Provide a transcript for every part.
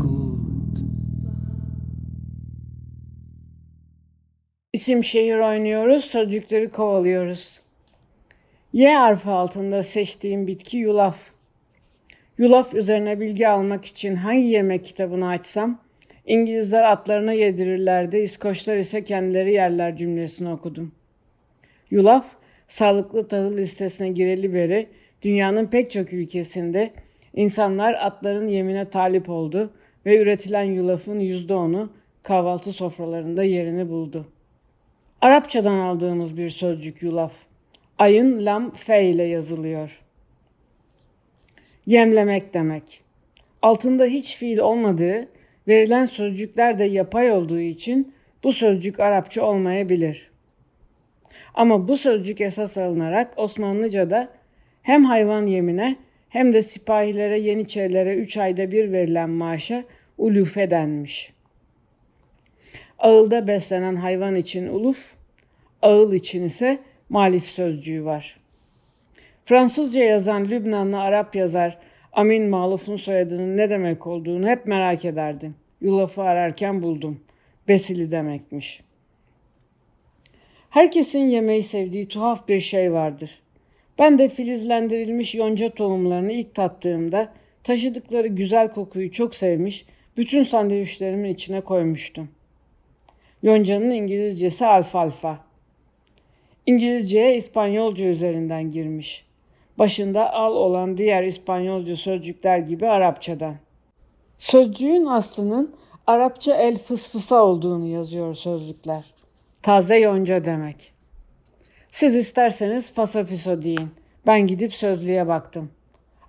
Écoute. İsim şehir oynuyoruz, sözcükleri kovalıyoruz. Y harfi altında seçtiğim bitki yulaf. Yulaf üzerine bilgi almak için hangi yemek kitabını açsam, İngilizler atlarına yedirirlerdi, İskoçlar ise kendileri yerler cümlesini okudum. Yulaf, sağlıklı tahıl listesine gireli beri dünyanın pek çok ülkesinde insanlar atların yemine talip oldu ve üretilen yulafın %10'u kahvaltı sofralarında yerini buldu. Arapçadan aldığımız bir sözcük yulaf. Ayın lam fe ile yazılıyor. Yemlemek demek. Altında hiç fiil olmadığı, verilen sözcükler de yapay olduğu için bu sözcük Arapça olmayabilir. Ama bu sözcük esas alınarak Osmanlıca'da hem hayvan yemine hem de sipahilere yeniçerilere 3 ayda bir verilen maaşa ulufe denmiş. Ağılda beslenen hayvan için uluf, ağıl için ise malif sözcüğü var. Fransızca yazan Lübnanlı Arap yazar Amin Maluf'un soyadının ne demek olduğunu hep merak ederdim. Yulafı ararken buldum. Besili demekmiş. Herkesin yemeği sevdiği tuhaf bir şey vardır. Ben de filizlendirilmiş yonca tohumlarını ilk tattığımda taşıdıkları güzel kokuyu çok sevmiş, bütün sandviçlerimin içine koymuştum. Yonca'nın İngilizcesi alfalfa. İngilizceye İspanyolca üzerinden girmiş. Başında al olan diğer İspanyolca sözcükler gibi Arapçadan. Sözcüğün aslının Arapça el fısfısa olduğunu yazıyor sözlükler. Taze yonca demek. Siz isterseniz fasafiso deyin. Ben gidip sözlüğe baktım.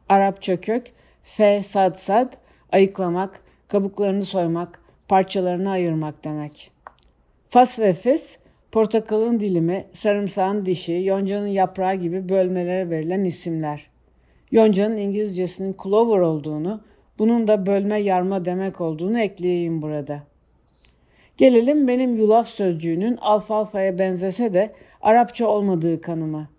Arapça kök fe sad sad ayıklamak, kabuklarını soymak, parçalarını ayırmak demek. Fas ve fes portakalın dilimi, sarımsağın dişi, yoncanın yaprağı gibi bölmelere verilen isimler. Yoncanın İngilizcesinin clover olduğunu, bunun da bölme yarma demek olduğunu ekleyeyim burada. Gelelim benim yulaf sözcüğünün alfalfaya benzese de Arapça olmadığı kanıma.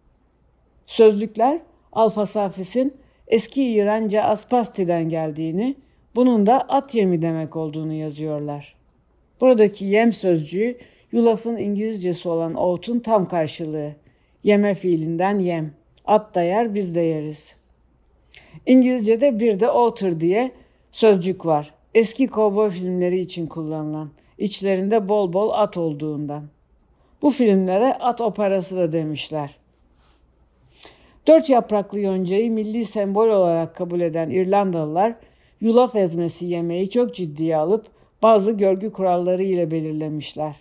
Sözlükler alfasafis'in eski İranca aspasti'den geldiğini, bunun da at yemi demek olduğunu yazıyorlar. Buradaki yem sözcüğü yulafın İngilizcesi olan oat'un tam karşılığı. Yeme fiilinden yem. At da yer biz de yeriz. İngilizce'de bir de otter diye sözcük var. Eski kovboy filmleri için kullanılan. İçlerinde bol bol at olduğundan. Bu filmlere at operası da demişler. Dört yapraklı yoncayı milli sembol olarak kabul eden İrlandalılar yulaf ezmesi yemeği çok ciddiye alıp bazı görgü kuralları ile belirlemişler.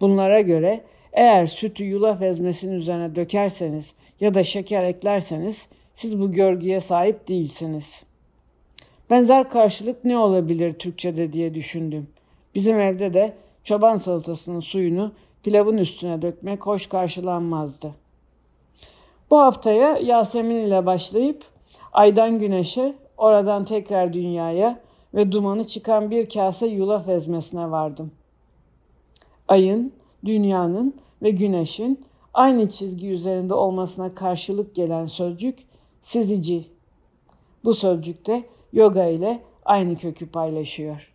Bunlara göre eğer sütü yulaf ezmesinin üzerine dökerseniz ya da şeker eklerseniz siz bu görgüye sahip değilsiniz. Benzer karşılık ne olabilir Türkçe'de diye düşündüm. Bizim evde de çoban salatasının suyunu pilavın üstüne dökmek hoş karşılanmazdı. Bu haftaya Yasemin ile başlayıp aydan güneşe, oradan tekrar dünyaya ve dumanı çıkan bir kase yulaf ezmesine vardım. Ayın, dünyanın ve güneşin aynı çizgi üzerinde olmasına karşılık gelen sözcük sizici. Bu sözcükte yoga ile aynı kökü paylaşıyor.